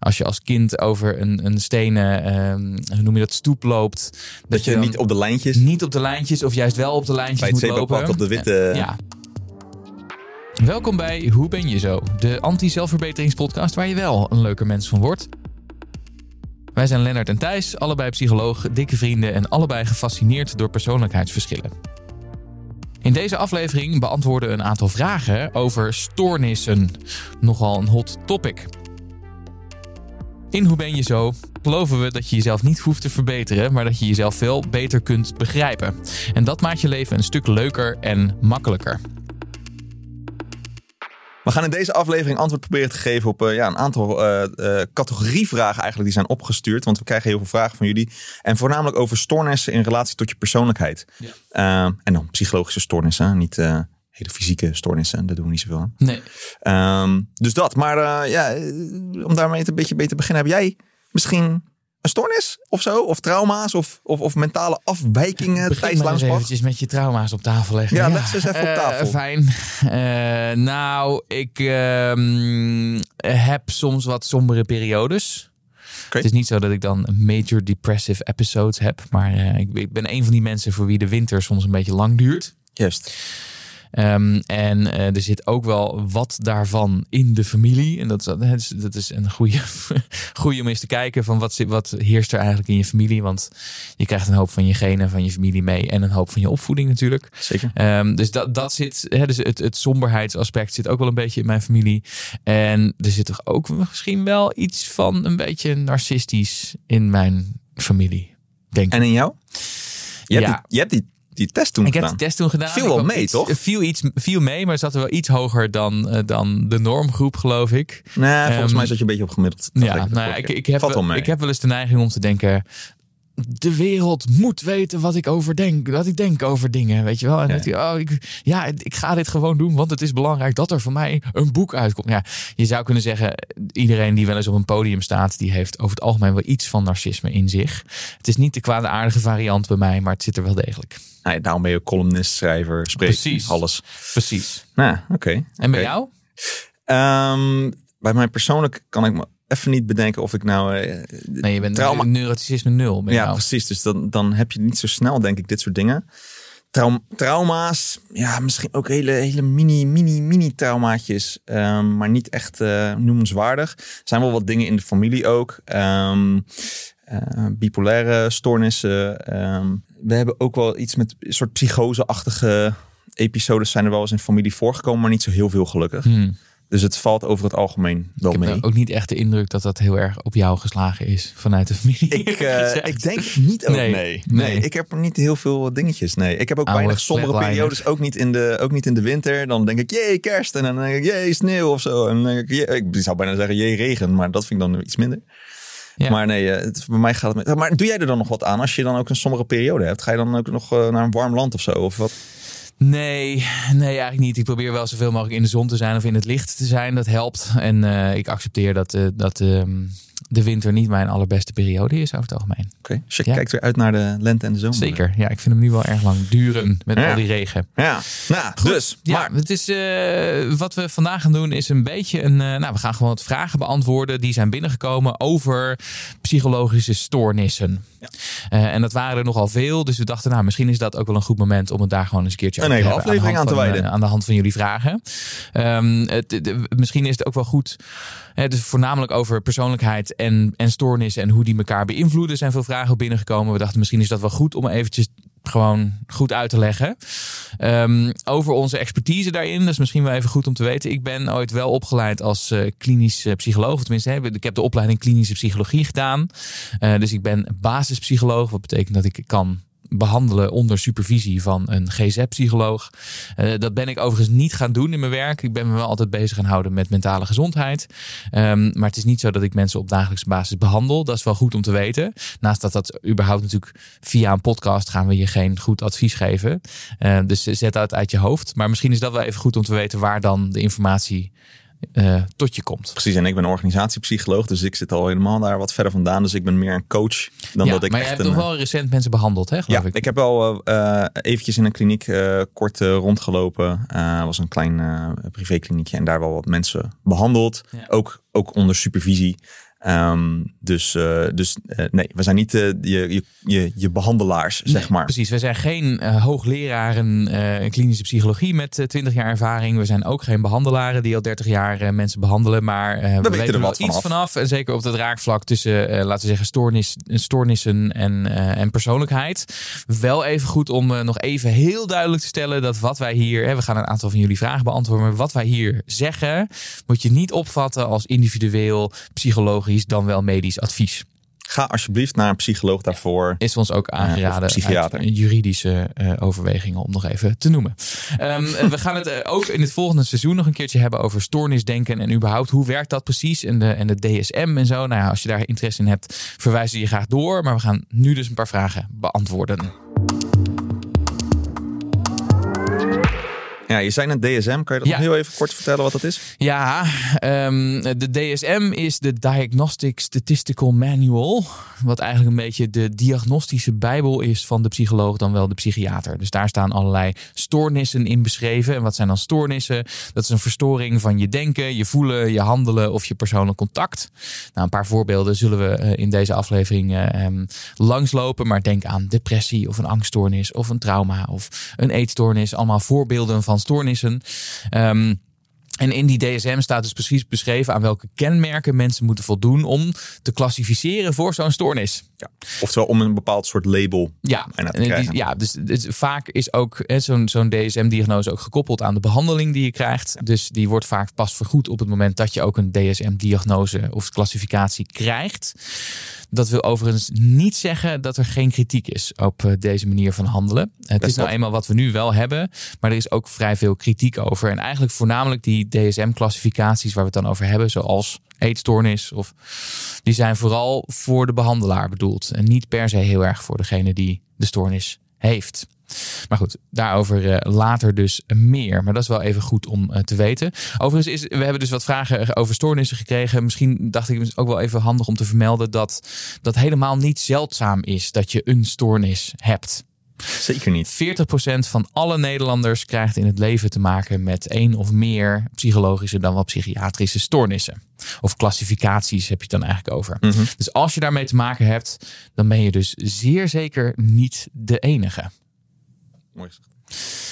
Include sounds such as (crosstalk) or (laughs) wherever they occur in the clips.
Als je als kind over een, een stenen, ehm, hoe noem je dat, stoep loopt. Dat, je niet op de lijntjes, niet op de lijntjes of juist wel op de lijntjes bij het moet lopen. op de witte... Ja. Welkom bij Hoe ben je zo? De anti-zelfverbeteringspodcast waar je wel een leuker mens van wordt. Wij zijn Lennart en Thijs, allebei psycholoog, dikke vrienden en allebei gefascineerd door persoonlijkheidsverschillen. In deze aflevering beantwoorden we een aantal vragen over stoornissen. Nogal een hot topic. In Hoe ben je zo geloven we dat je jezelf niet hoeft te verbeteren, maar dat je jezelf veel beter kunt begrijpen. En dat maakt je leven een stuk leuker en makkelijker. We gaan in deze aflevering antwoord proberen te geven op eh, ja, een aantal eh, eh, categorievragen eigenlijk die zijn opgestuurd. Want we krijgen heel veel vragen van jullie. En voornamelijk over stoornissen in relatie tot je persoonlijkheid. Ja. en dan psychologische stoornissen, niet hele fysieke stoornissen. Daar doen we niet zoveel aan. Nee. Ehm, dus dat. Maar ja, om daarmee een beetje beter te beginnen. Heb jij misschien een stoornis of zo? Of trauma's of, of, of mentale afwijkingen Begin tijdens eens Langsbach? eventjes met je trauma's op tafel leggen. Ja, leg ze eens even op Eh, tafel. fijn. (laughs) Eh, nou, ik ehm, heb soms wat sombere periodes. Oké. Het is niet zo dat ik dan major depressive episodes heb. Maar eh, ik, ik ben een van die mensen voor wie de winter soms een beetje lang duurt. Juist. Ehm, en eh, er zit ook wel wat daarvan in de familie. En dat is, dat is, een goede, (laughs) goede om eens te kijken van wat, wat heerst er eigenlijk in je familie. Want je krijgt een hoop van je genen, van je familie mee. En een hoop van je opvoeding natuurlijk. Zeker. Ehm, dus dat, dat zit, hè, dus het, het somberheidsaspect zit ook wel een beetje in mijn familie. En er zit toch ook misschien wel iets van een beetje narcistisch in mijn familie. Denk. En in jou? Je hebt, Ja. die, je hebt die, die test toen Ik heb gedaan. de test toen gedaan. Viel Ik wel mee, iets- toch? Viel, iets, viel mee, maar zat er wel iets hoger dan, eh, dan de normgroep, geloof ik. Nee, volgens Ehm, mij zat je een beetje op gemiddeld. Ja, nou, ik, ik, heb, wel ik heb wel eens de neiging om te denken... De wereld moet weten wat ik over denk. Wat ik denk over dingen, weet je wel. En Ja. dat oh, ik, ja, ik ga dit gewoon doen, want het is belangrijk dat er voor mij een boek uitkomt. Ja, je zou kunnen zeggen, iedereen die wel eens op een podium staat, die heeft over het algemeen wel iets van narcisme in zich. Het is niet de kwaadaardige variant bij mij, maar het zit er wel degelijk. Nou daarom ben je columnist, schrijver, spreker, Precies. alles. Precies. Nou, oké. En bij jou? Ehm, bij mij persoonlijk kan ik me even niet bedenken of ik nou... eh, Nee, je bent Trauma- neuroticisme nul. Ja, jou. precies. Dus dan, dan heb je niet zo snel, denk ik, dit soort dingen. Traum- trauma's, ja, misschien ook hele, hele mini, mini, mini traumaatjes. ehm, maar niet echt eh, noemenswaardig. Er zijn wel wat dingen in de familie ook. Eh, bipolaire stoornissen. ehm. we hebben ook wel iets met een soort psychose-achtige episodes zijn er wel eens in familie voorgekomen, maar niet zo heel veel gelukkig. Hmm. Dus het valt over het algemeen wel Ik heb mee. ook niet echt de indruk dat dat heel erg op jou geslagen is vanuit de familie. Ik, (laughs) eh, ik denk niet ook. Nee, Nee. nee. Nee. ik heb niet heel veel dingetjes. Nee, ik heb ook Oude weinig sombere periodes. Ook niet, in de, ook niet in de winter. Dan denk ik, jee, kerst. En dan denk ik, jee, sneeuw of zo. En dan denk ik, jee, ik zou bijna zeggen, jee, regen. Maar dat vind ik dan iets minder. Ja. Maar nee, eh, het, bij mij gaat het met. Maar doe jij er dan nog wat aan als je dan ook een sombere periode hebt? Ga je dan ook nog eh, naar een warm land of zo? Of wat? Nee, nee, eigenlijk niet. Ik probeer wel zoveel mogelijk in de zon te zijn of in het licht te zijn. Dat helpt. En eh, ik accepteer dat, eh, dat ehm, de winter niet mijn allerbeste periode is over het algemeen. Oké, dus je Ja. kijkt weer uit naar de lente en de zomer. Zeker. Ja, ik vind hem nu wel erg lang duren met Ja. al die regen. Ja, nou, dus. Ja, Maar, het is, eh, wat we vandaag gaan doen is een beetje een... eh, nou, we gaan gewoon wat vragen beantwoorden die zijn binnengekomen over psychologische stoornissen. Eh, en dat waren er nogal veel, dus we dachten nou, misschien is dat ook wel een goed moment om het daar gewoon eens een keertje Een hele hebben aflevering aan te wijden. aan de hand van jullie vragen. Ehm, het, misschien is het ook wel goed, het is voornamelijk over persoonlijkheid en, en stoornissen en hoe die elkaar beïnvloeden. Zijn veel vragen binnengekomen. We dachten misschien is dat wel goed om eventjes gewoon goed uit te leggen. Ehm, over onze expertise daarin, dat is misschien wel even goed om te weten. Ik ben ooit wel opgeleid als eh, klinisch psycholoog. Tenminste, hè, ik heb de opleiding klinische psychologie gedaan. Eh, dus ik ben basispsycholoog. Wat betekent dat ik kan behandelen onder supervisie van een GZ-psycholoog. Eh, dat ben ik overigens niet gaan doen in mijn werk. Ik ben me wel altijd bezig gaan houden met mentale gezondheid. Ehm, maar het is niet zo dat ik mensen op dagelijkse basis behandel. Dat is wel goed om te weten. Naast dat dat überhaupt natuurlijk via een podcast gaan we je geen goed advies geven. Eh, dus zet dat uit je hoofd. Maar misschien is dat wel even goed om te weten waar dan de informatie eh, tot je komt. Precies, en ik ben organisatiepsycholoog, dus ik zit al helemaal daar wat verder vandaan. Dus ik ben meer een coach dan ja, dat ik maar je echt hebt een... toch wel recent mensen behandeld, hè, geloof ja, ik? ik. heb wel eh, eventjes in een kliniek eh, kort eh, rondgelopen. Was een klein eh privékliniekje en daar wel wat mensen behandeld. Ja. Ook, ook onder supervisie. Ehm, dus uh, dus uh, nee, we zijn niet uh, je, je, je behandelaars, zeg maar. Precies, we zijn geen hoogleraren klinische psychologie met 20 jaar ervaring. We zijn ook geen behandelaren die al 30 jaar mensen behandelen. Maar we, we, weten er wat iets vanaf. En zeker op het raakvlak tussen, laten we zeggen, stoornis, stoornissen en, en persoonlijkheid. Wel even goed om nog even heel duidelijk te stellen dat wat wij hier, hè, we gaan een aantal van jullie vragen beantwoorden, maar wat wij hier zeggen, moet je niet opvatten als individueel psychologisch dan wel medisch advies. Ga alsjeblieft naar een psycholoog daarvoor. Is ons ook aangeraden. psychiater. Juridische uh, overwegingen, om nog even te noemen. Um, we gaan het uh, ook in het volgende seizoen nog een keertje hebben over stoornisdenken. En überhaupt, hoe werkt dat precies? En de, en de DSM en zo. Nou ja, als je daar interesse in hebt, verwijzen je graag door. Maar we gaan nu dus een paar vragen beantwoorden. Ja, je zei net DSM. Kan je dat nog heel even kort vertellen wat dat is? Ja, um, de DSM is de Diagnostic Statistical Manual. Wat eigenlijk een beetje de diagnostische bijbel is van de psycholoog dan wel de psychiater. Dus daar staan allerlei stoornissen in beschreven. En wat zijn dan stoornissen? Dat is een verstoring van je denken, je voelen, je handelen of je persoonlijk contact. Nou, een paar voorbeelden zullen we eh, in deze aflevering uh, langslopen. Maar denk aan depressie of een angststoornis of een trauma of een eetstoornis. Allemaal voorbeelden van stoornissen. Um, en in die DSM staat dus precies beschreven aan welke kenmerken mensen moeten voldoen om te klassificeren voor zo'n stoornis. Ja. Oftewel om een bepaald soort label ja, die, ja, dus, dus, vaak is ook zo'n zo'n DSM-diagnose ook gekoppeld aan de behandeling die je krijgt. Dus die wordt vaak pas vergoed op het moment dat je ook een DSM-diagnose of klassificatie krijgt. Dat wil overigens niet zeggen dat er geen kritiek is op eh, deze manier van handelen. Het is nou eenmaal wat we nu wel hebben, maar er is ook vrij veel kritiek over. En eigenlijk voornamelijk die DSM-classificaties waar we het dan over hebben, zoals eetstoornis, of, die zijn vooral voor de behandelaar bedoeld. En niet per se heel erg voor degene die de stoornis heeft. Maar goed, daarover eh, later dus meer. Maar dat is wel even goed om eh, te weten. Overigens, is, we hebben dus wat vragen over stoornissen gekregen. Misschien dacht ik ook wel even handig om te vermelden dat dat helemaal niet zeldzaam is dat je een stoornis hebt. Zeker niet. 40% van alle Nederlanders krijgt in het leven te maken met één of meer psychologische dan wel psychiatrische stoornissen. Of klassificaties heb je het dan eigenlijk over. Mhm. Dus als je daarmee te maken hebt, dan ben je dus zeer zeker niet de enige. Mooi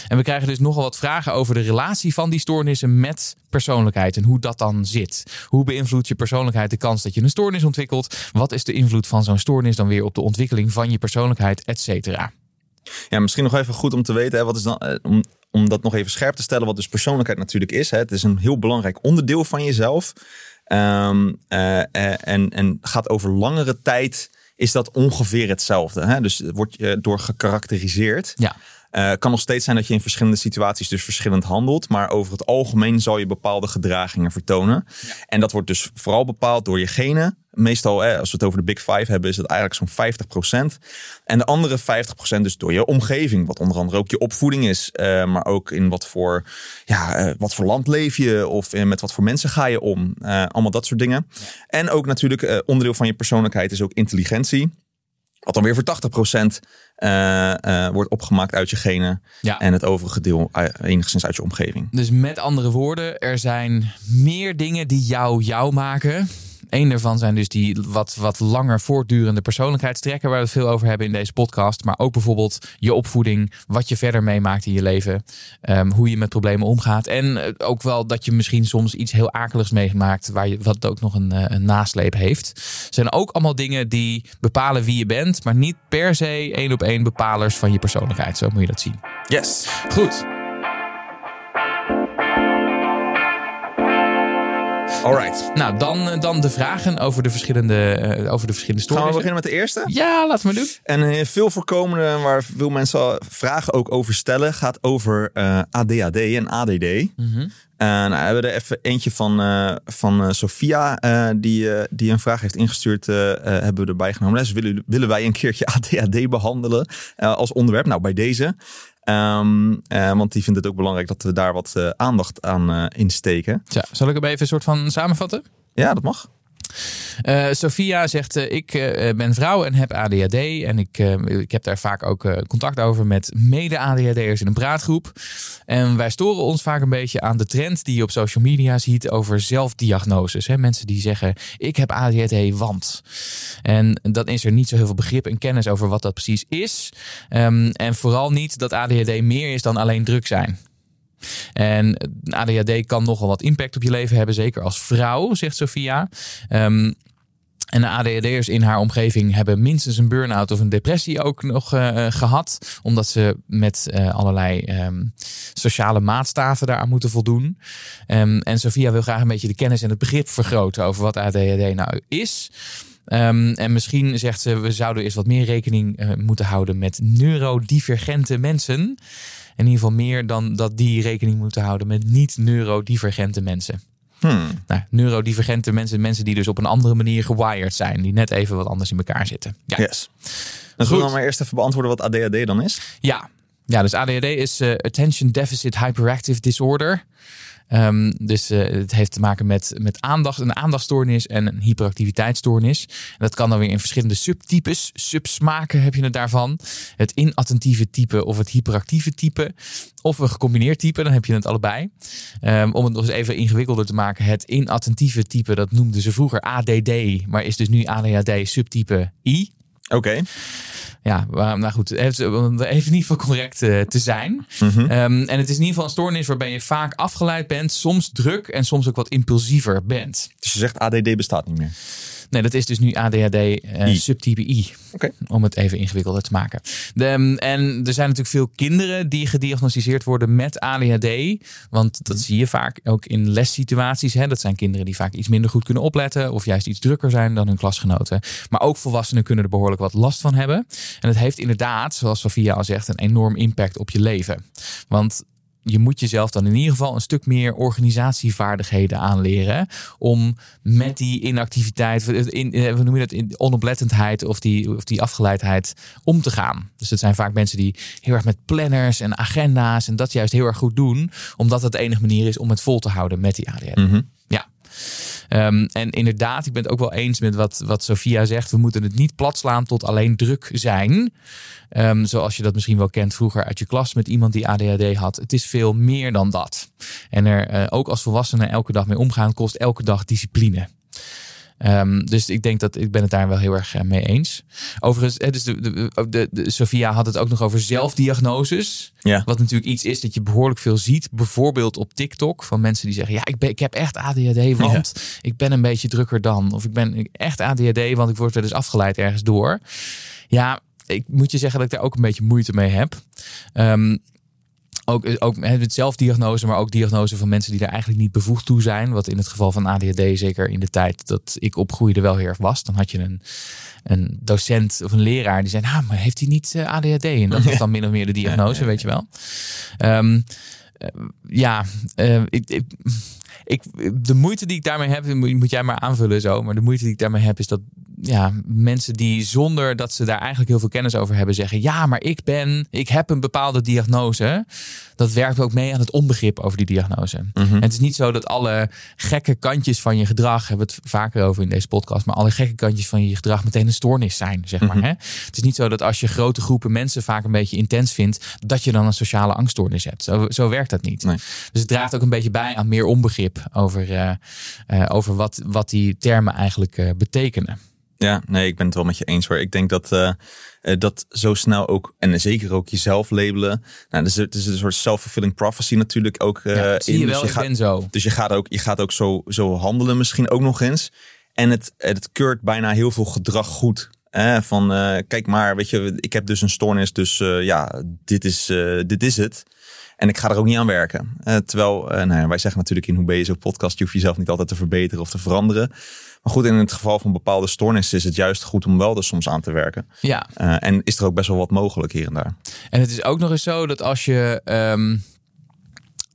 En we krijgen dus nogal wat vragen over de relatie van die stoornissen met persoonlijkheid en hoe dat dan zit. Hoe beïnvloedt je persoonlijkheid de kans dat je een stoornis ontwikkelt? Wat is de invloed van zo'n stoornis dan weer op de ontwikkeling van je persoonlijkheid, et cetera? Ja, misschien nog even goed om te weten, hè, wat is dan, eh, om, om dat nog even scherp te stellen, wat dus persoonlijkheid natuurlijk is. Hè. Het is een heel belangrijk onderdeel van jezelf. Um, uh, en, en gaat over langere tijd is dat ongeveer hetzelfde. Hè? Dus wordt je door gekarakteriseerd. Ja. Uh, kan nog steeds zijn dat je in verschillende situaties dus verschillend handelt. Maar over het algemeen zal je bepaalde gedragingen vertonen. En dat wordt dus vooral bepaald door je genen. Meestal, als we het over de Big Five hebben, is het eigenlijk zo'n 50%. En de andere 50% dus door je omgeving. Wat onder andere ook je opvoeding is. Uh, maar ook in wat voor, ja, uh, wat voor land leef je. Of met wat voor mensen ga je om. allemaal dat soort dingen. En ook natuurlijk onderdeel van je persoonlijkheid is ook intelligentie. Wat dan weer voor 80% uh, uh, wordt opgemaakt uit je genen. Ja. En het overige deel uh, enigszins uit je omgeving. Dus met andere woorden, er zijn meer dingen die jou jou maken Eén daarvan zijn dus die wat, wat langer voortdurende persoonlijkheidstrekken, waar we het veel over hebben in deze podcast. Maar ook bijvoorbeeld je opvoeding, wat je verder meemaakt in je leven, um, hoe je met problemen omgaat. En eh, ook wel dat je misschien soms iets heel akeligs meemaakt, waar je, wat ook nog een, eh, een nasleep heeft. Zijn ook allemaal dingen die bepalen wie je bent, maar niet per se één op één bepalers van je persoonlijkheid. Zo moet je dat zien. Yes. Goed. Alright. Nou, dan, eh, dan de vragen over de verschillende, uh, over de verschillende stories. Gaan we beginnen met de eerste? Ja, laten we doen. En een veel voorkomende, waar veel mensen vragen ook over stellen, gaat over uh, ADHD en ADD. Mm -hmm. nou, we hebben er even eentje van, uh, van Sophia, die, die een vraag heeft ingestuurd, hebben we erbij genomen. Dus willen, willen wij een keertje (laughs) ADHD behandelen als onderwerp? Nou, bij deze. Um, uh, want die vindt het ook belangrijk dat we daar wat uh, aandacht aan uh, insteken. Ja, zal ik hem even een soort van samenvatten? Ja, dat mag. Uh, Sophia zegt: uh, Ik uh, ben vrouw en heb ADHD. En ik, ik heb daar vaak ook contact over met mede-ADHD'ers in een praatgroep. En wij storen ons vaak een beetje aan de trend die je op social media ziet over zelfdiagnoses. Hè? Mensen die zeggen: Ik heb ADHD, want. En dat is er niet zo heel veel begrip en kennis over wat dat precies is. Um, en vooral niet dat ADHD meer is dan alleen druk zijn. En ADHD kan nogal wat impact op je leven hebben, zeker als vrouw, zegt Sophia. Um, en de ADHD'ers in haar omgeving hebben minstens een burn-out of een depressie ook nog uh, gehad. Omdat ze met uh, allerlei um, sociale maatstaven daaraan moeten voldoen. Um, en Sophia wil graag een beetje de kennis en het begrip vergroten over wat ADHD nou is. En misschien zegt ze, we zouden eens wat meer rekening moeten houden met neurodivergente mensen. In ieder geval meer dan dat die rekening moeten houden met niet-neurodivergente mensen. Hmm. Nou, neurodivergente mensen, mensen die dus op een andere manier gewired zijn, die net even wat anders in elkaar zitten. Ja. Yes. Dan zullen we maar eerst even beantwoorden wat ADHD dan is. Ja, ja dus ADHD is uh, Attention Deficit Hyperactive Disorder. Um, dus uh, het heeft te maken met, met aandacht, een aandachtstoornis en een hyperactiviteitsstoornis. En dat kan dan weer in verschillende subtypes. Subsmaken heb je het daarvan. Het inattentieve type of het hyperactieve type. Of een gecombineerd type, dan heb je het allebei. Um, om het nog eens even ingewikkelder te maken. Het inattentieve type, dat noemden ze vroeger ADD, maar is dus nu ADHD subtype I. Oké. Ja, nou goed, even, even in ieder geval correct uh, te zijn. Mm -hmm. um, en het is in ieder geval een stoornis waarbij je vaak afgeleid bent, soms druk en soms ook wat impulsiever bent. Dus je zegt ADD bestaat niet meer? Nee, dat is dus nu ADHD uh, subtype I. Okay. Om het even ingewikkelder te maken. De, en er zijn natuurlijk veel kinderen die gediagnosticeerd worden met ADHD. Want dat zie je vaak ook in lessituaties. Hè. Dat zijn kinderen die vaak iets minder goed kunnen opletten. Of juist iets drukker zijn dan hun klasgenoten. Maar ook volwassenen kunnen er behoorlijk wat last van hebben. En het heeft inderdaad, zoals Sofia al zegt, een enorm impact op je leven. Want je moet jezelf dan in ieder geval een stuk meer organisatievaardigheden aanleren. Om met die inactiviteit, in, eh, hoe noem je dat, in onoplettendheid of die, of die afgeleidheid om te gaan. Dus het zijn vaak mensen die heel erg met planners en agenda's en dat juist heel erg goed doen. Omdat het de enige manier is om het vol te houden met die ADHD. Mhm. Ja. Um, en inderdaad, ik ben het ook wel eens met wat, wat Sophia zegt. We moeten het niet platslaan tot alleen druk zijn. Um, zoals je dat misschien wel kent vroeger uit je klas met iemand die ADHD had. Het is veel meer dan dat. En er uh, ook als volwassenen elke dag mee omgaan, kost elke dag discipline. Um, dus ik denk dat ik ben het daar wel heel erg uh, mee eens. Overigens, dus de, de, de, de, Sophia had het ook nog over zelfdiagnoses. Ja. Wat natuurlijk iets is dat je behoorlijk veel ziet. Bijvoorbeeld op TikTok van mensen die zeggen: Ja, ik, ben, ik heb echt ADHD, want ja. ik ben een beetje drukker dan. Of ik ben echt ADHD, want ik word wel eens afgeleid ergens door. Ja, ik moet je zeggen dat ik daar ook een beetje moeite mee heb. Um, ook, ook het zelfdiagnose, maar ook diagnose van mensen die daar eigenlijk niet bevoegd toe zijn. Wat in het geval van ADHD, zeker in de tijd dat ik opgroeide, wel heel erg was. Dan had je een, een docent of een leraar die zei: Ah, maar heeft hij niet ADHD? En dat was (laughs) dan min of meer de diagnose, weet je wel. Um, uh, ja, uh, ik, ik, ik, de moeite die ik daarmee heb, moet jij maar aanvullen zo. Maar de moeite die ik daarmee heb, is dat ja, mensen die zonder dat ze daar eigenlijk heel veel kennis over hebben, zeggen: Ja, maar ik ben, ik heb een bepaalde diagnose. Dat werkt ook mee aan het onbegrip over die diagnose. Mhm. En het is niet zo dat alle gekke kantjes van je gedrag, hebben we het vaker over in deze podcast, maar alle gekke kantjes van je gedrag meteen een stoornis zijn, zeg maar. Mhm. Hè? Het is niet zo dat als je grote groepen mensen vaak een beetje intens vindt, dat je dan een sociale angststoornis hebt. Zo, zo werkt dat niet. Nee. Dus het draagt ook een beetje bij aan meer onbegrip over, uh, uh, over wat, wat die termen eigenlijk uh, betekenen. Ja, nee, ik ben het wel met je eens hoor. Ik denk dat uh, dat zo snel ook, en zeker ook jezelf labelen. Nou, dus het is een soort self-fulfilling prophecy natuurlijk ook uh, ja, zie in. je wel, dus ik gaat, ben zo. Dus je gaat ook, je gaat ook zo, zo handelen misschien ook nog eens. En het, het keurt bijna heel veel gedrag goed. Eh, van uh, kijk maar, weet je, ik heb dus een stoornis, dus ja, dit is, dit is het. En ik ga er ook niet aan werken. terwijl, nou ja, wij zeggen natuurlijk in Hoe ben je zo podcast, je hoeft jezelf niet altijd te verbeteren of te veranderen. Maar goed, in het geval van bepaalde stoornissen is het juist goed om wel er soms aan te werken. Ja. Uh, en is er ook best wel wat mogelijk hier en daar. En het is ook nog eens zo dat als je um,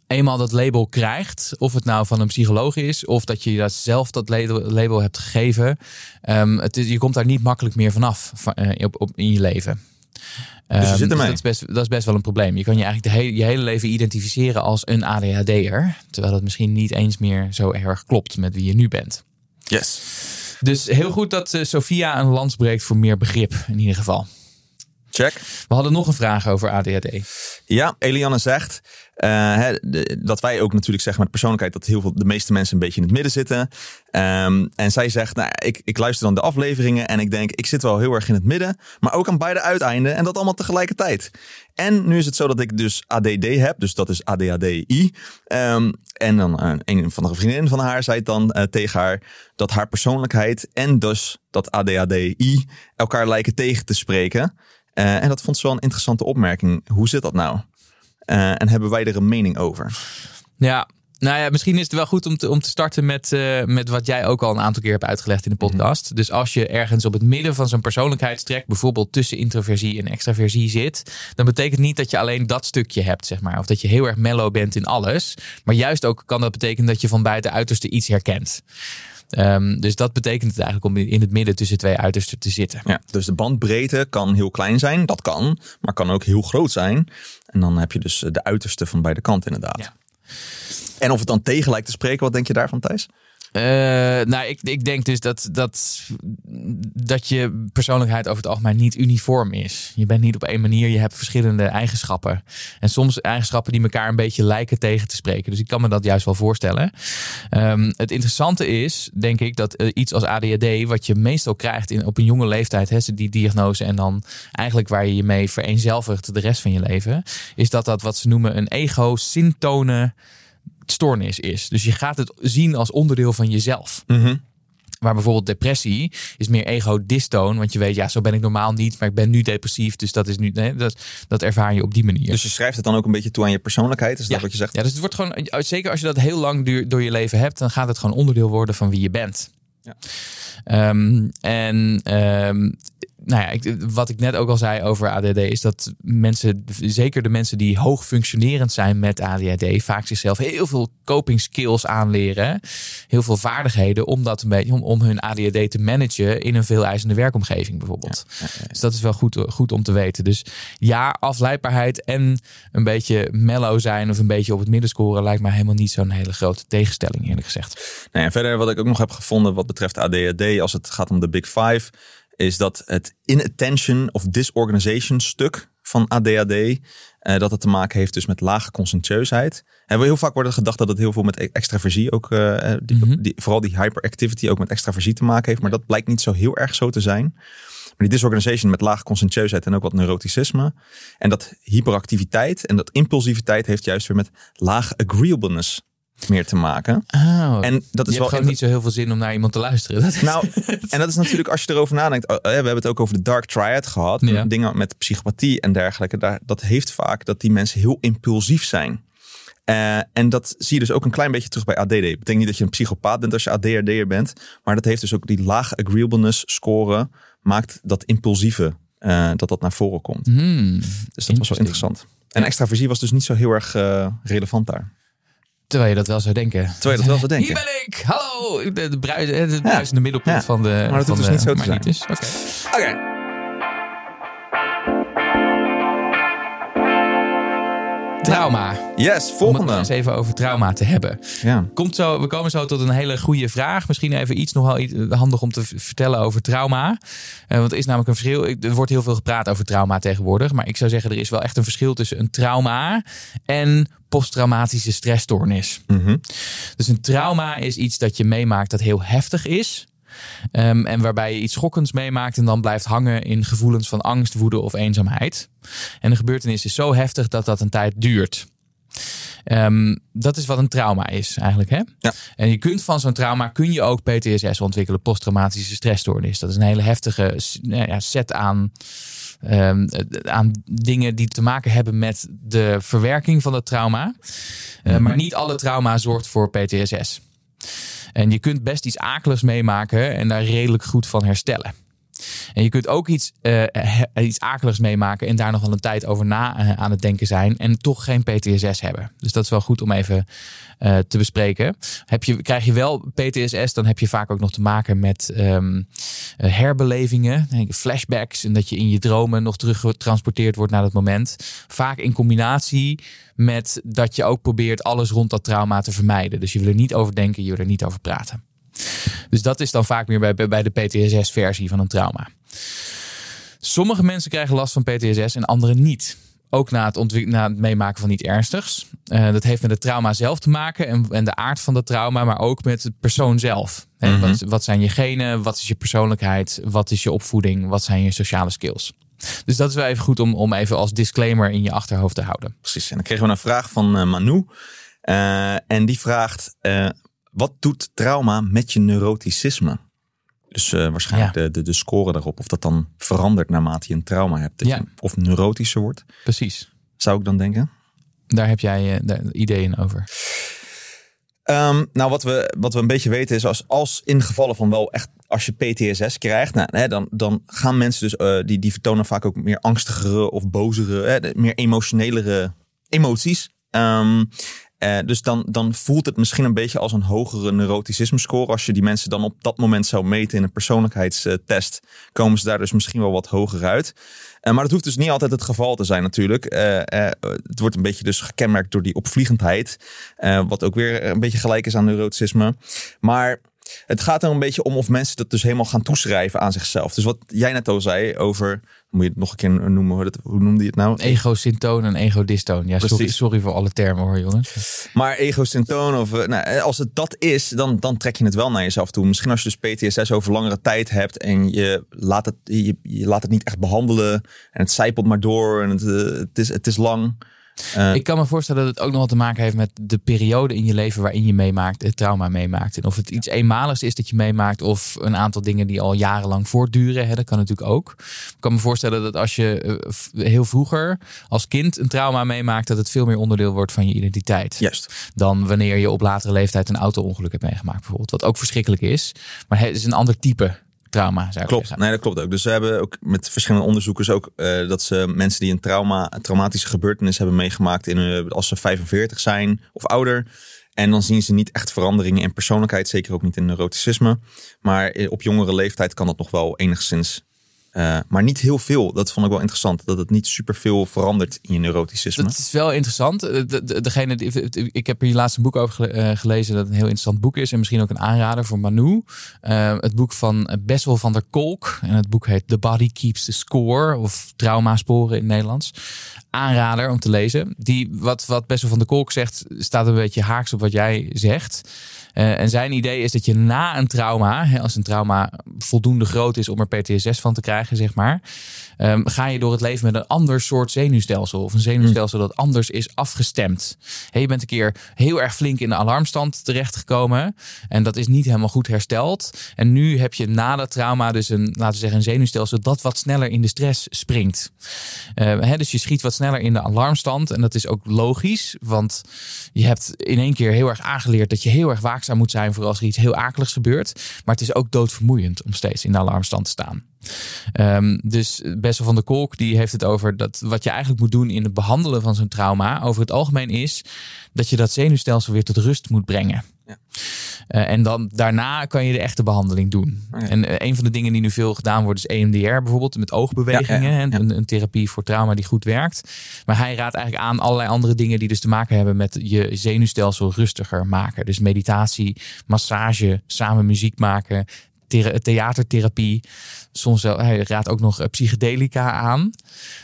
eenmaal dat label krijgt, of het nou van een psycholoog is, of dat je dat zelf dat label hebt gegeven, um, het is, je komt daar niet makkelijk meer vanaf van, op, op, in je leven. Dus ermee. Um, dat, is best, dat is best wel een probleem. Je kan je eigenlijk de hele, je hele leven identificeren als een ADHD'er. Terwijl dat misschien niet eens meer zo erg klopt met wie je nu bent. Yes. Dus heel goed dat uh, Sophia een lans breekt voor meer begrip in ieder geval. Check. We hadden nog een vraag over ADHD. Ja, Eliane zegt hè, dat wij ook natuurlijk zeggen met persoonlijkheid dat heel veel de meeste mensen een beetje in het midden zitten. Um, en zij zegt, nou, ik, ik luister dan de afleveringen en ik denk, ik zit wel heel erg in het midden, maar ook aan beide uiteinden en dat allemaal tegelijkertijd. En nu is het zo dat ik dus ADD heb, dus dat is ADHDI. Um, en dan uh, een van de vriendinnen van haar zei dan uh, tegen haar dat haar persoonlijkheid en dus dat ADHDI elkaar lijken tegen te spreken. En dat vond ze wel een interessante opmerking. Hoe zit dat nou? Uh, en hebben wij er een mening over? Ja, nou ja, misschien is het wel goed om te, om te starten met, uh, met wat jij ook al een aantal keer hebt uitgelegd in de podcast. Mm. Dus als je ergens op het midden van zo'n persoonlijkheidstrek, bijvoorbeeld tussen introversie en extraversie zit, dan betekent niet dat je alleen dat stukje hebt, zeg maar. Of dat je heel erg mellow bent in alles. Maar juist ook kan dat betekenen dat je van buiten uiterste iets herkent. Um, dus dat betekent het eigenlijk om in het midden tussen twee uitersten te zitten. Ja, dus de bandbreedte kan heel klein zijn, dat kan, maar kan ook heel groot zijn. En dan heb je dus de uiterste van beide kanten inderdaad. Ja. En of het dan tegen lijkt te spreken, wat denk je daarvan Thijs? Uh, nou, ik, ik denk dus dat, dat, dat je persoonlijkheid over het algemeen niet uniform is. Je bent niet op één manier, je hebt verschillende eigenschappen. En soms eigenschappen die elkaar een beetje lijken tegen te spreken. Dus ik kan me dat juist wel voorstellen. Um, het interessante is, denk ik, dat uh, iets als ADHD, wat je meestal krijgt in, op een jonge leeftijd, hè, die diagnose, en dan eigenlijk waar je je mee vereenzelvigt de rest van je leven, is dat dat wat ze noemen een ego-syntone stoornis is. Dus je gaat het zien als onderdeel van jezelf. Mm -hmm. Maar bijvoorbeeld depressie is meer ego-dystoon. Want je weet, ja, zo ben ik normaal niet. Maar ik ben nu depressief. Dus dat is nu. Nee, dat, dat ervaar je op die manier. Dus je schrijft het dan ook een beetje toe aan je persoonlijkheid. Is ja. dat wat je zegt? Ja, dus het wordt gewoon. Zeker als je dat heel lang duur, door je leven hebt. Dan gaat het gewoon onderdeel worden van wie je bent. Ja. Um, en um, nou ja, ik, wat ik net ook al zei over ADD is dat mensen, zeker de mensen die hoog functionerend zijn met ADHD, vaak zichzelf heel veel coping skills aanleren, heel veel vaardigheden om dat een beetje om, om hun ADHD te managen in een veel eisende werkomgeving bijvoorbeeld. Ja, ja, ja. Dus dat is wel goed, goed om te weten. Dus ja, afleidbaarheid en een beetje mellow zijn of een beetje op het midden scoren lijkt mij helemaal niet zo'n hele grote tegenstelling eerlijk gezegd. En verder wat ik ook nog heb gevonden wat betreft ADHD als het gaat om de Big Five is dat het inattention of disorganization stuk van ADHD, uh, dat het te maken heeft dus met lage conscientieusheid. En heel vaak wordt er gedacht dat het heel veel met extraversie ook, die, mm -hmm. die, vooral die hyperactivity ook met extraversie te maken heeft. Maar dat blijkt niet zo heel erg zo te zijn. Maar die disorganization met lage conscientieusheid en ook wat neuroticisme. En dat hyperactiviteit en dat impulsiviteit heeft juist weer met lage agreeableness meer te maken. Oh, en dat is wel gewoon niet zo heel veel zin om naar iemand te luisteren. Dat. Nou, (laughs) en dat is natuurlijk als je erover nadenkt. We hebben het ook over de dark triad gehad. Ja. Dingen met psychopathie en dergelijke. Daar, dat heeft vaak dat die mensen heel impulsief zijn. Uh, en dat zie je dus ook een klein beetje terug bij ADD. Betekent niet dat je een psychopaat bent als je ADHD'er bent. Maar dat heeft dus ook die lage agreeableness score. Maakt dat impulsieve, uh, dat dat naar voren komt. Hmm, dus dat was wel interessant. En extraversie was dus niet zo heel erg uh, relevant daar. Terwijl je dat wel zou denken. Terwijl je dat wel zou denken. (laughs) Hier ben ik! Hallo! De, de bruis, het bruisende ja. middelpunt ja. van de. Maar dat van hoeft de, dus niet zo te zijn. Oké. Okay. Okay. Trauma. Yes, Om volgende. het eens even over trauma te hebben. Ja. Komt zo, we komen zo tot een hele goede vraag. Misschien even iets nogal handig om te vertellen over trauma. Uh, want er is namelijk een verschil. Er wordt heel veel gepraat over trauma tegenwoordig. Maar ik zou zeggen, er is wel echt een verschil tussen een trauma en posttraumatische stressstoornis. Mm -hmm. Dus een trauma is iets dat je meemaakt dat heel heftig is. Um, en waarbij je iets schokkends meemaakt en dan blijft hangen in gevoelens van angst, woede of eenzaamheid. En de gebeurtenis is zo heftig dat dat een tijd duurt. Um, dat is wat een trauma is eigenlijk. Hè? Ja. En je kunt van zo'n trauma kun je ook PTSS ontwikkelen, posttraumatische stressstoornis. Dat is een hele heftige ja, set aan, um, aan dingen die te maken hebben met de verwerking van dat trauma. Uh, maar niet alle trauma zorgt voor PTSS. En je kunt best iets akeligs meemaken en daar redelijk goed van herstellen. En je kunt ook iets, uh, iets akeligs meemaken en daar nog wel een tijd over na uh, aan het denken zijn. En toch geen PTSS hebben. Dus dat is wel goed om even uh, te bespreken. Heb je, krijg je wel PTSS, dan heb je vaak ook nog te maken met um, herbelevingen, flashbacks. En dat je in je dromen nog teruggetransporteerd wordt naar dat moment. Vaak in combinatie met dat je ook probeert alles rond dat trauma te vermijden. Dus je wil er niet over denken, je wil er niet over praten. Dus dat is dan vaak meer bij, bij de PTSS-versie van een trauma. Sommige mensen krijgen last van PTSS en anderen niet. Ook na het, na het meemaken van iets ernstigs. Uh, dat heeft met het trauma zelf te maken en, en de aard van dat trauma, maar ook met de persoon zelf. Mm wat, wat zijn je genen? Wat is je persoonlijkheid? Wat is je opvoeding? Wat zijn je sociale skills? Dus dat is wel even goed om, om even als disclaimer in je achterhoofd te houden. Precies. En dan kregen we een vraag van uh, Manu. Uh, en die vraagt: Wat doet trauma met je neuroticisme? Dus uh, waarschijnlijk de, de, de score daarop. Of dat dan verandert naarmate je een trauma hebt. Dat Ja. je of neurotischer wordt. Precies. Zou ik dan denken. Daar heb jij uh, ideeën over. Um, nou, wat we, wat we een beetje weten is als, als in gevallen van wel echt als je PTSS krijgt, nou, hè, dan, dan gaan mensen dus uh, die, die vertonen vaak ook meer angstigere of bozere, hè, meer emotionelere emoties. Um, uh, dus dan, dan voelt het misschien een beetje als een hogere neuroticisme score. Als je die mensen dan op dat moment zou meten in een persoonlijkheidstest, komen ze daar dus misschien wel wat hoger uit. Uh, maar dat hoeft dus niet altijd het geval te zijn natuurlijk. Uh, het wordt een beetje dus gekenmerkt door die opvliegendheid. wat ook weer een beetje gelijk is aan neuroticisme. Maar het gaat er een beetje om of mensen dat dus helemaal gaan toeschrijven aan zichzelf. Dus wat jij net al zei over, moet je het nog een keer noemen, hoe, noemde je het nou? Ego-syntoon en ego-dystoon. Ja, sorry, sorry, voor alle termen hoor jongens. Maar ego-syntoon, of nou, als het dat is, dan, dan trek je het wel naar jezelf toe. Misschien als je dus PTSS over langere tijd hebt en je laat het, je, je laat het niet echt behandelen en het zijpelt maar door en het, het, is, het is lang. Uh, ik kan me voorstellen dat het ook nog wat te maken heeft met de periode in je leven waarin je meemaakt, het trauma meemaakt. En of het iets eenmaligs is dat je meemaakt, of een aantal dingen die al jarenlang voortduren. Hè, dat kan natuurlijk ook. Ik kan me voorstellen dat als je uh, heel vroeger als kind een trauma meemaakt, dat het veel meer onderdeel wordt van je identiteit. Juist. Dan wanneer je op latere leeftijd een auto-ongeluk hebt meegemaakt, bijvoorbeeld. Wat ook verschrikkelijk is. Maar het is een ander type trauma. Zou klopt, nee, dat klopt ook. Dus ze hebben ook met verschillende onderzoekers ook uh, dat ze mensen die een trauma, een traumatische gebeurtenis hebben meegemaakt in uh, als ze 45 zijn of ouder. En dan zien ze niet echt veranderingen in persoonlijkheid, zeker ook niet in neuroticisme. Maar op jongere leeftijd kan dat nog wel enigszins uh, maar niet heel veel. Dat vond ik wel interessant. Dat het niet super veel verandert in je neuroticisme. Dat is wel interessant. De, de, degene die, ik heb hier laatst een boek over uh, gelezen. Dat een heel interessant boek is. En misschien ook een aanrader voor Manu. Het boek van Bessel van der Kolk. En het boek heet The Body Keeps the Score. Of Traumasporen in het Nederlands. Aanrader om te lezen. Die, wat, wat Bessel van der Kolk zegt, staat een beetje haaks op wat jij zegt. Uh, en zijn idee is dat je na een trauma, hè, als een trauma voldoende groot is om er PTSS van te krijgen, zeg maar, um, ga je door het leven met een ander soort zenuwstelsel. Of een zenuwstelsel dat anders is afgestemd. Hey, je bent een keer heel erg flink in de alarmstand terechtgekomen. En dat is niet helemaal goed hersteld. En nu heb je na dat trauma dus een, laten we zeggen, een zenuwstelsel dat wat sneller in de stress springt. Uh, hè, dus je schiet wat sneller in de alarmstand. En dat is ook logisch, want je hebt in één keer heel erg aangeleerd dat je heel erg waakzaam moet zijn voor als er iets heel akeligs gebeurt. Maar het is ook doodvermoeiend om steeds in de alarmstand te staan. Um, dus Bessel van der Kolk die heeft het over dat wat je eigenlijk moet doen in het behandelen van zo'n trauma over het algemeen is dat je dat zenuwstelsel weer tot rust moet brengen. Ja. Uh, en dan daarna kan je de echte behandeling doen. Okay. En uh, een van de dingen die nu veel gedaan wordt is EMDR bijvoorbeeld met oogbewegingen. Ja, ja. Een, een, therapie voor trauma die goed werkt. Maar hij raadt eigenlijk aan allerlei andere dingen die dus te maken hebben met je zenuwstelsel rustiger maken. Dus meditatie, massage, samen muziek maken, theatertherapie. Soms wel, hij raadt ook nog psychedelica aan.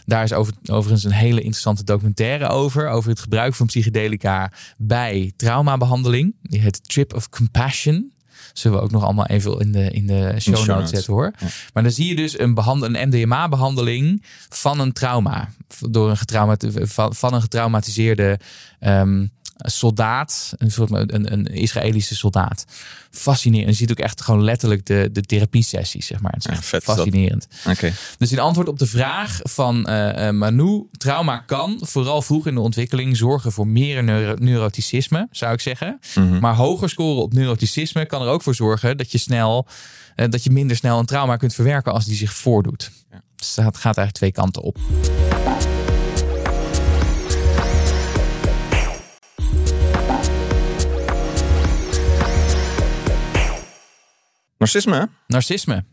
Daar is over, overigens een hele interessante documentaire over. Over het gebruik van psychedelica bij traumabehandeling. Die heet Trip of Compassion. Zullen we ook nog allemaal even in de, in de show, notes zetten hoor. Ja. Maar dan zie je dus een, behandel, een MDMA-behandeling van een trauma. Door een getraumati- van, van een getraumatiseerde um, soldaat, een soort een, een Israëlische soldaat. Fascinerend. Je ziet ook echt gewoon letterlijk de, de therapie-sessies, zeg maar. Het is echt vet dat. fascinerend. Oké. Dus in antwoord op de vraag van uh, Manu, trauma kan vooral vroeg in de ontwikkeling zorgen voor meer neuro neuroticisme, zou ik zeggen. Mhm. Maar hoger scoren op neuroticisme kan er ook voor zorgen dat je snel, uh, dat je minder snel een trauma kunt verwerken als die zich voordoet. Ja. Dus het gaat eigenlijk twee kanten op. Narcisme, hè? Narcisme.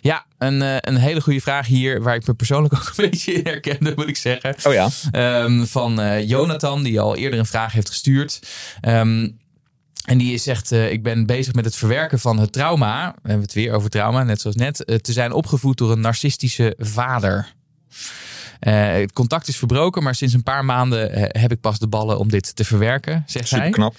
Ja, een, uh, een hele goede vraag hier, waar ik me persoonlijk (laughs) ook een beetje in herkende, moet ik zeggen. Oh ja. Um, van uh, Jonathan, die al eerder een vraag heeft gestuurd. Um, En die zegt, uh, ik ben bezig met het verwerken van het trauma. We hebben het weer over trauma, net zoals net. Uh, te zijn opgevoed door een narcistische vader. Uh, het contact is verbroken, maar sinds een paar maanden heb ik pas de ballen om dit te verwerken, zegt Super hij. knap.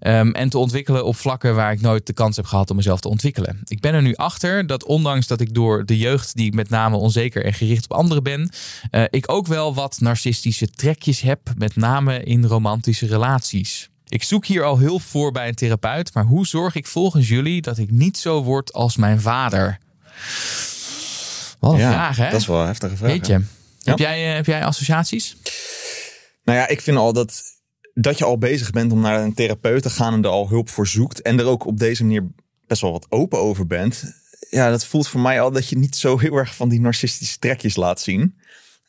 Um, en te ontwikkelen op vlakken waar ik nooit de kans heb gehad om mezelf te ontwikkelen. Ik ben er nu achter dat ondanks dat ik door de jeugd, die ik met name onzeker en gericht op anderen ben, uh, ik ook wel wat narcistische trekjes heb, met name in romantische relaties. Ik zoek hier al hulp voor bij een therapeut, maar hoe zorg ik volgens jullie dat ik niet zo word als mijn vader? Wat een ja, vraag, hè? Dat is wel een heftige vraag. Weet je, heb, jij, heb jij associaties? Nou ja, ik vind al dat, dat je al bezig bent om naar een therapeut te gaan en er al hulp voor zoekt. En er ook op deze manier best wel wat open over bent. Ja, dat voelt voor mij al dat je niet zo heel erg van die narcistische trekjes laat zien.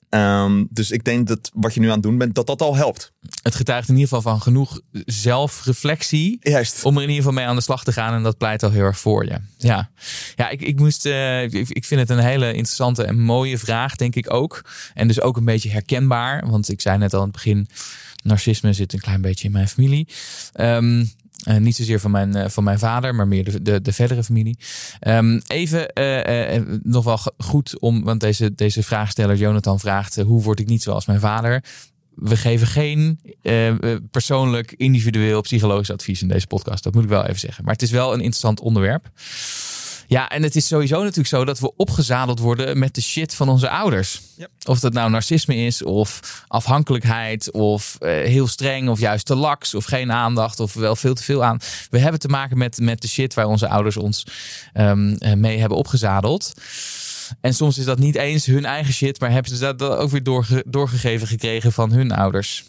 Um, dus ik denk dat wat je nu aan het doen bent, dat dat al helpt. Het getuigt in ieder geval van genoeg zelfreflectie. Juist. Om er in ieder geval mee aan de slag te gaan. En dat pleit al heel erg voor je. Ja, ja ik, ik moest. Uh, ik, ik vind het een hele interessante en mooie vraag, denk ik ook. En dus ook een beetje herkenbaar. Want ik zei net al in het begin. Narcisme zit een klein beetje in mijn familie. Um, uh, niet zozeer van mijn, uh, van mijn vader, maar meer de, de, de verdere familie. Um, even uh, nog wel goed om, want deze, deze vraagsteller Jonathan vraagt: hoe word ik niet zoals mijn vader? We geven geen persoonlijk, individueel psychologisch advies in deze podcast. Dat moet ik wel even zeggen. Maar het is wel een interessant onderwerp. Ja, en het is sowieso natuurlijk zo dat we opgezadeld worden met de shit van onze ouders. Yep. Of dat nou narcisme is, of afhankelijkheid, of uh, heel streng, of juist te laks, of geen aandacht, of wel veel te veel aan. We hebben te maken met, met de shit waar onze ouders ons um, mee hebben opgezadeld. En soms is dat niet eens hun eigen shit, maar hebben ze dat ook weer doorge, doorgegeven gekregen van hun ouders.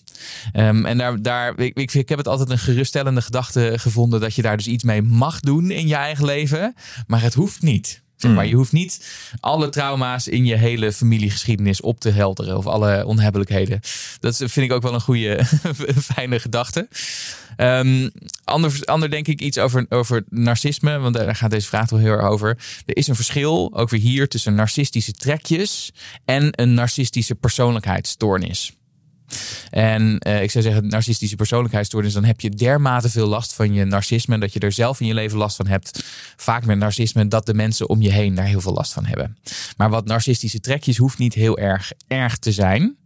Um, en daar, daar ik, ik, ik, heb het altijd een geruststellende gedachte gevonden dat je daar dus iets mee mag doen in je eigen leven, maar het hoeft niet. Zeg maar, je hoeft niet alle trauma's in je hele familiegeschiedenis op te helderen. Of alle onhebbelijkheden. Dat vind ik ook wel een goede, (laughs) fijne gedachte. Um, ander, ander denk ik iets over, over narcisme. Want daar gaat deze vraag wel heel erg over. Er is een verschil, ook weer hier, tussen narcistische trekjes en een narcistische persoonlijkheidsstoornis. En uh, ik zou zeggen, narcistische persoonlijkheidsstoornis, dan heb je dermate veel last van je narcisme, dat je er zelf in je leven last van hebt. Vaak met narcisme, dat de mensen om je heen daar heel veel last van hebben. Maar wat narcistische trekjes hoeft niet heel erg erg te zijn.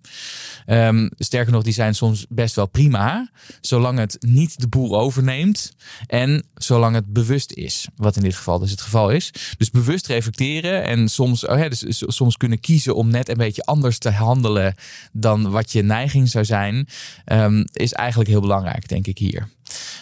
Um, sterker nog, die zijn soms best wel prima, zolang het niet de boel overneemt en zolang het bewust is, wat in dit geval dus het geval is. Dus bewust reflecteren en soms, oh ja, dus soms kunnen kiezen om net een beetje anders te handelen dan wat je neiging zou zijn, um, is eigenlijk heel belangrijk, denk ik hier.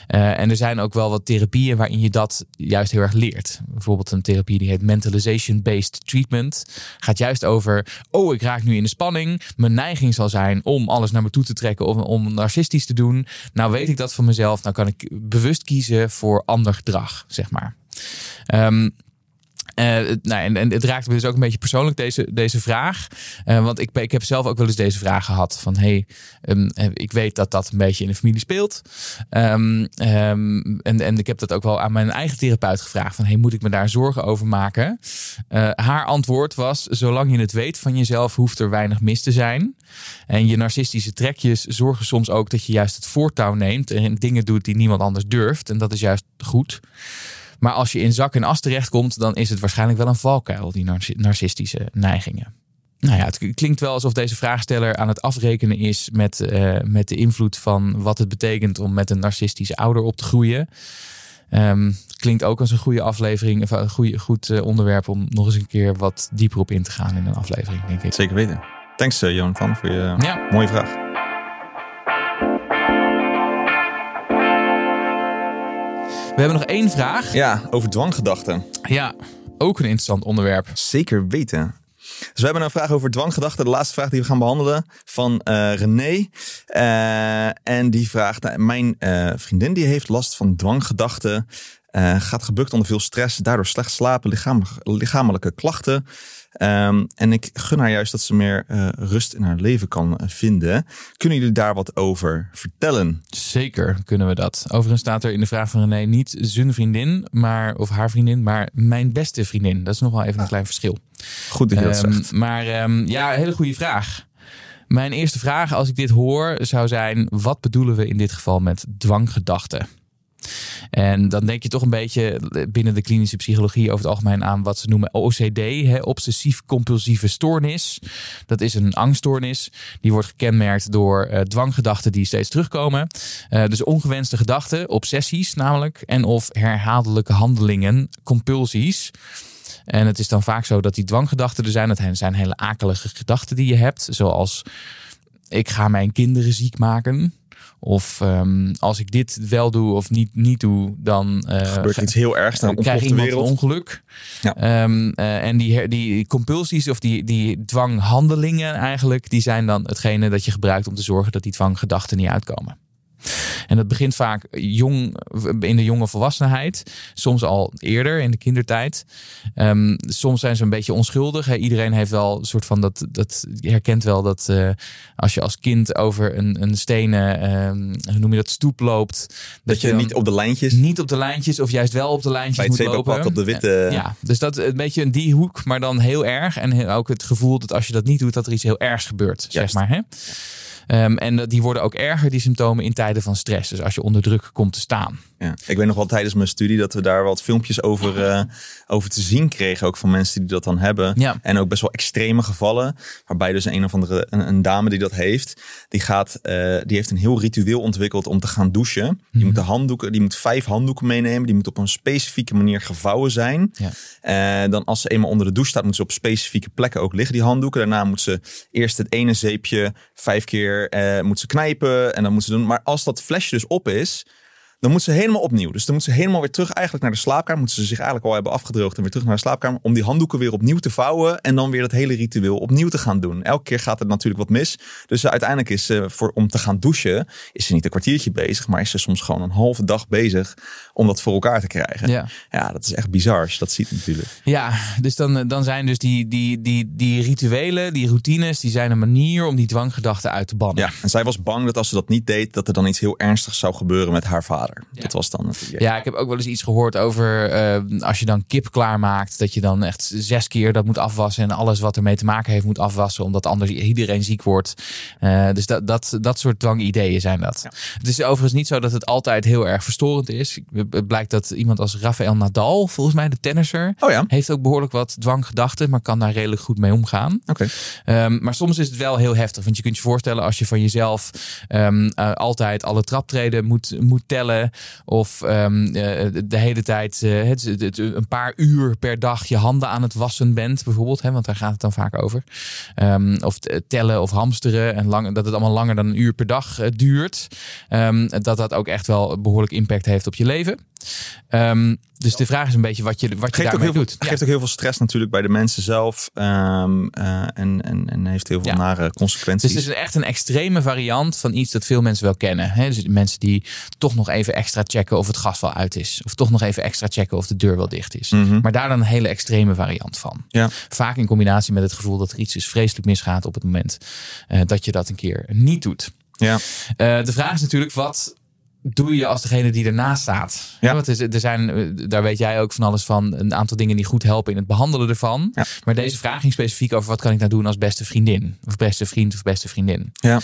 Uh, en er zijn ook wel wat therapieën waarin je dat juist heel erg leert. Bijvoorbeeld een therapie die heet Mentalization-Based Treatment. Gaat juist over, oh ik raak nu in de spanning. Mijn neiging zal zijn om alles naar me toe te trekken of om narcistisch te doen. Nou weet ik dat van mezelf. Nou kan ik bewust kiezen voor ander gedrag, zeg maar. Um, Uh, nou, en, het raakt me dus ook een beetje persoonlijk, deze, deze vraag. Uh, want ik, ik heb zelf ook wel eens deze vraag gehad. Van hey, um, ik weet dat dat een beetje in de familie speelt. Um, um, en, en ik heb dat ook wel aan mijn eigen therapeut gevraagd. Van hey, moet ik me daar zorgen over maken? Haar antwoord was, zolang je het weet van jezelf, hoeft er weinig mis te zijn. En je narcistische trekjes zorgen soms ook dat je juist het voortouw neemt. En dingen doet die niemand anders durft. En dat is juist goed. Maar als je in zak en as terechtkomt, dan is het waarschijnlijk wel een valkuil, die narcistische neigingen. Nou ja, het klinkt wel alsof deze vraagsteller aan het afrekenen is met, uh, met de invloed van wat het betekent om met een narcistische ouder op te groeien. Um, klinkt ook als een goede aflevering, of een goede, goed uh, onderwerp om nog eens een keer wat dieper op in te gaan in een aflevering, denk ik. Zeker weten. Thanks, uh, Jonathan, voor je ja. mooie vraag. We hebben nog één vraag. Ja, over dwanggedachten. Ja, ook een interessant onderwerp. Zeker weten. Dus we hebben een vraag over dwanggedachten. De laatste vraag die we gaan behandelen van uh, René. Uh, en die vraagt, nou, mijn uh, vriendin die heeft last van dwanggedachten. gaat gebukt onder veel stress, daardoor slecht slapen, lichamelijke, lichamelijke klachten. Um, en ik gun haar juist dat ze meer uh, rust in haar leven kan vinden. Kunnen jullie daar wat over vertellen? Zeker kunnen we dat. Overigens staat er in de vraag van René niet zijn vriendin, maar, of haar vriendin, maar mijn beste vriendin. Dat is nog wel even een klein verschil. Goed dat je dat um, zegt. Maar um, ja, hele goede vraag. Mijn eerste vraag, als ik dit hoor, zou zijn: wat bedoelen we in dit geval met dwanggedachten? En dan denk je toch een beetje binnen de klinische psychologie over het algemeen aan wat ze noemen OCD, obsessief-compulsieve stoornis. Dat is een angststoornis. Die wordt gekenmerkt door uh, dwanggedachten die steeds terugkomen. Uh, dus ongewenste gedachten, obsessies namelijk, en of herhaaldelijke handelingen, compulsies. En het is dan vaak zo dat die dwanggedachten er zijn. Dat zijn hele akelige gedachten die je hebt. Zoals ik ga mijn kinderen ziek maken. Of um, als ik dit wel doe of niet, niet doe, dan uh, gebeurt iets heel ergs. Dan krijg iemand een ongeluk. Ja. Um, uh, en die, die compulsies of die, die dwanghandelingen eigenlijk, die zijn dan hetgene dat je gebruikt om te zorgen dat die dwanggedachten niet uitkomen. En dat begint vaak jong, in de jonge volwassenheid. Soms al eerder in de kindertijd. Um, soms zijn ze een beetje onschuldig. Iedereen heeft wel een soort van dat. dat herkent wel dat uh, als je als kind over een, een stenen. Um, hoe noem je dat? Stoep loopt. Dat, dat je, niet op de lijntjes. Niet op de lijntjes. Of juist wel op de lijntjes Bij het moet lopen. op de witte. Ja, dus dat een beetje een die hoek. Maar dan heel erg. En ook het gevoel dat als je dat niet doet, dat er iets heel ergs gebeurt. Zeg maar. Hè? Um, en die worden ook erger, die symptomen, in tijden van stress. Dus als je onder druk komt te staan. Ja. Ik weet nog wel tijdens mijn studie dat we daar wat filmpjes over, uh, over te zien kregen. Ook van mensen die dat dan hebben. Ja. En ook best wel extreme gevallen. Waarbij dus een of andere een, een dame die dat heeft. Die, gaat, uh, die heeft een heel ritueel ontwikkeld om te gaan douchen. Mm Die moet de handdoeken, die moet vijf handdoeken meenemen. Die moet op een specifieke manier gevouwen zijn. Ja. Uh, dan als ze eenmaal onder de douche staat, moet ze op specifieke plekken ook liggen, die handdoeken. Daarna moet ze eerst het ene zeepje vijf keer moet ze knijpen. En dan moet ze doen. Maar als dat flesje dus op is dan moet ze helemaal opnieuw. Dus dan moet ze helemaal weer terug eigenlijk naar de slaapkamer. Moeten ze zich eigenlijk al hebben afgedroogd en weer terug naar de slaapkamer. Om die handdoeken weer opnieuw te vouwen. En dan weer dat hele ritueel opnieuw te gaan doen. Elke keer gaat het natuurlijk wat mis. Dus uiteindelijk is ze voor, om te gaan douchen. Is ze niet een kwartiertje bezig. Maar is ze soms gewoon een halve dag bezig. Om dat voor elkaar te krijgen. Ja, ja dat is echt bizar als je dat ziet natuurlijk. Ja, dus dan, dan zijn dus die, die, die, die rituelen, die routines. Die zijn een manier om die dwanggedachten uit te bannen. Ja, en zij was bang dat als ze dat niet deed. Dat er dan iets heel ernstigs zou gebeuren met haar vader. Ja. Dat was dan ja. ja, ik heb ook wel eens iets gehoord over uh, als je dan kip klaarmaakt, dat je dan echt zes keer dat moet afwassen en alles wat ermee te maken heeft moet afwassen, omdat anders iedereen ziek wordt. Uh, dus dat, dat, dat soort dwangideeën zijn dat. Ja. Het is overigens niet zo dat het altijd heel erg verstorend is. Het blijkt dat iemand als Rafael Nadal, volgens mij de tennisser, oh ja. heeft ook behoorlijk wat dwanggedachten, maar kan daar redelijk goed mee omgaan. Oké. Okay. Um, maar soms is het wel heel heftig, want je kunt je voorstellen als je van jezelf um, uh, altijd alle traptreden moet, moet tellen of um, de hele tijd uh, het, een paar uur per dag je handen aan het wassen bent, bijvoorbeeld. Hè, want daar gaat het dan vaak over. Um, of tellen of hamsteren. En lang, dat het allemaal langer dan een uur per dag duurt. Um, dat dat ook echt wel behoorlijk impact heeft op je leven. Um, dus de vraag is een beetje wat je, wat je daarmee doet. Het geeft ook heel veel stress natuurlijk bij de mensen zelf. Um, uh, en, en, en heeft heel veel ja. nare consequenties. Dus het is echt een extreme variant van iets dat veel mensen wel kennen. Hè? Dus mensen die toch nog even extra checken of het gas wel uit is. Of toch nog even extra checken of de deur wel dicht is. Mm -hmm. Maar daar dan een hele extreme variant van. Ja. Vaak in combinatie met het gevoel dat er iets dus vreselijk misgaat op het moment uh, dat je dat een keer niet doet. Ja. Uh, de vraag is natuurlijk wat doe je als degene die ernaast staat. Ja. Want er zijn, daar weet jij ook van alles van, een aantal dingen die goed helpen in het behandelen ervan. Ja. Maar deze vraag ging specifiek over wat kan ik nou doen als beste vriendin? Of beste vriend of beste vriendin? Ja.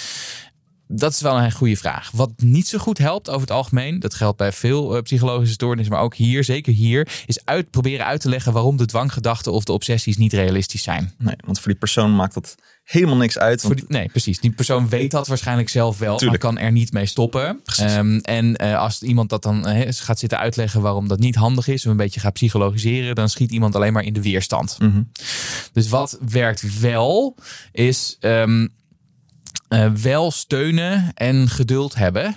Dat is wel een goede vraag. Wat niet zo goed helpt over het algemeen, dat geldt bij veel uh, psychologische stoornissen, maar ook hier, zeker hier, is uit, proberen uit te leggen waarom de dwanggedachten of de obsessies niet realistisch zijn. Nee, want voor die persoon maakt dat helemaal niks uit. Want... Die, nee, precies. Die persoon weet dat waarschijnlijk zelf wel, Tuurlijk. maar kan er niet mee stoppen. Um, en uh, als iemand dat dan uh, gaat zitten uitleggen waarom dat niet handig is, of een beetje gaat psychologiseren, dan schiet iemand alleen maar in de weerstand. Mm -hmm. Dus wat werkt wel, is um, uh, wel steunen en geduld hebben.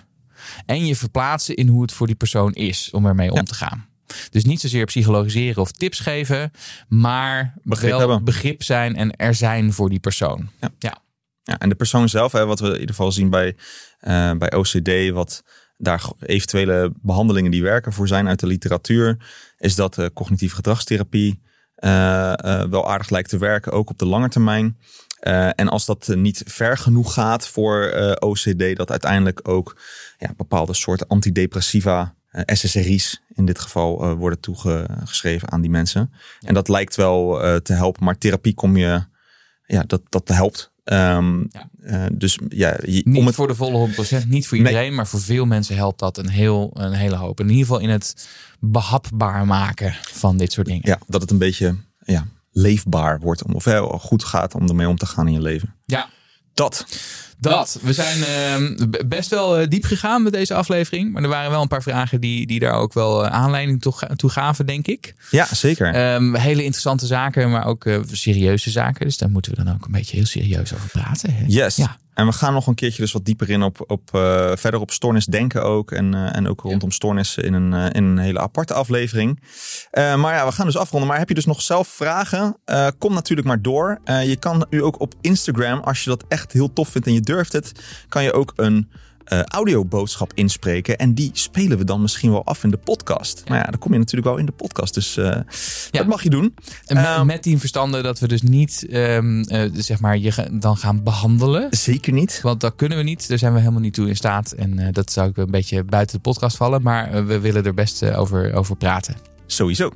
En je verplaatsen in hoe het voor die persoon is om ermee ja. om te gaan. Dus niet zozeer psychologiseren of tips geven, maar begrip wel hebben. begrip zijn en er zijn voor die persoon. Ja. ja. ja en de persoon zelf, hè, wat we in ieder geval zien bij, uh, bij OCD, wat daar eventuele behandelingen die werken voor zijn uit de literatuur, is dat uh, cognitieve gedragstherapie uh, wel aardig lijkt te werken, ook op de lange termijn. Uh, en als dat niet ver genoeg gaat voor uh, OCD, dat uiteindelijk ook ja, bepaalde soorten antidepressiva, uh, SSRI's in dit geval, worden toegeschreven aan die mensen. Ja. En dat lijkt wel te helpen, maar therapie kom je, ja, dat, dat helpt Ehm, Ja. eh, dus ja, je- Niet om het voor de volle 100%, niet voor Nee. iedereen, maar voor veel mensen helpt dat een, heel, een hele hoop. In ieder geval in het behapbaar maken van dit soort dingen. ja, dat het een beetje ja, leefbaar wordt. Om, of heel goed gaat om ermee om te gaan in je leven. Ja, Dat. dat. We zijn ehm, best wel eh, diep gegaan met deze aflevering. Maar er waren wel een paar vragen die, die daar ook wel eh, aanleiding toe gaven, denk ik. Ja, zeker. Ehm, hele interessante zaken, maar ook eh, serieuze zaken. Dus daar moeten we dan ook een beetje heel serieus over praten. Hè? Yes. Ja. En we gaan nog een keertje dus wat dieper in op, op eh, verder op stoornis denken ook. En, eh, en ook rondom stoornissen in een, eh, in een hele aparte aflevering. Maar ja, we gaan dus afronden. Maar heb je dus nog zelf vragen? Kom natuurlijk maar door. Je kan u ook op Instagram, als je dat echt heel tof vindt en je durft het, kan je ook een eh, audioboodschap inspreken. En die spelen we dan misschien wel af in de podcast. Maar ja, dan kom je natuurlijk wel in de podcast. Dus eh, dat mag je doen. En met, Ehm, met die verstanden dat we dus niet ehm, eh, zeg maar je dan gaan behandelen. Zeker niet. Want dat kunnen we niet. Daar zijn we helemaal niet toe in staat. En dat zou ik een beetje buiten de podcast vallen. Maar we willen er best over, over praten. Sowieso.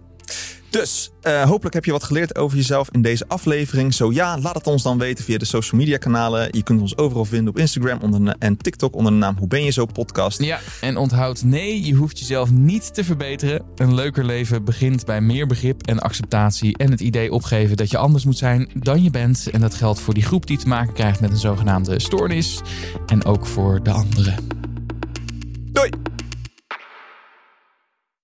Dus eh, hopelijk heb je wat geleerd over jezelf in deze aflevering. Zo ja, laat het ons dan weten via de social media kanalen. Je kunt ons overal vinden op Instagram onder de- en TikTok onder de naam Hoe Ben Je Zo podcast. Ja, en onthoud, nee, je hoeft jezelf niet te verbeteren. Een leuker leven begint bij meer begrip en acceptatie. En het idee opgeven dat je anders moet zijn dan je bent. En dat geldt voor die groep die te maken krijgt met een zogenaamde stoornis. En ook voor de anderen. Doei!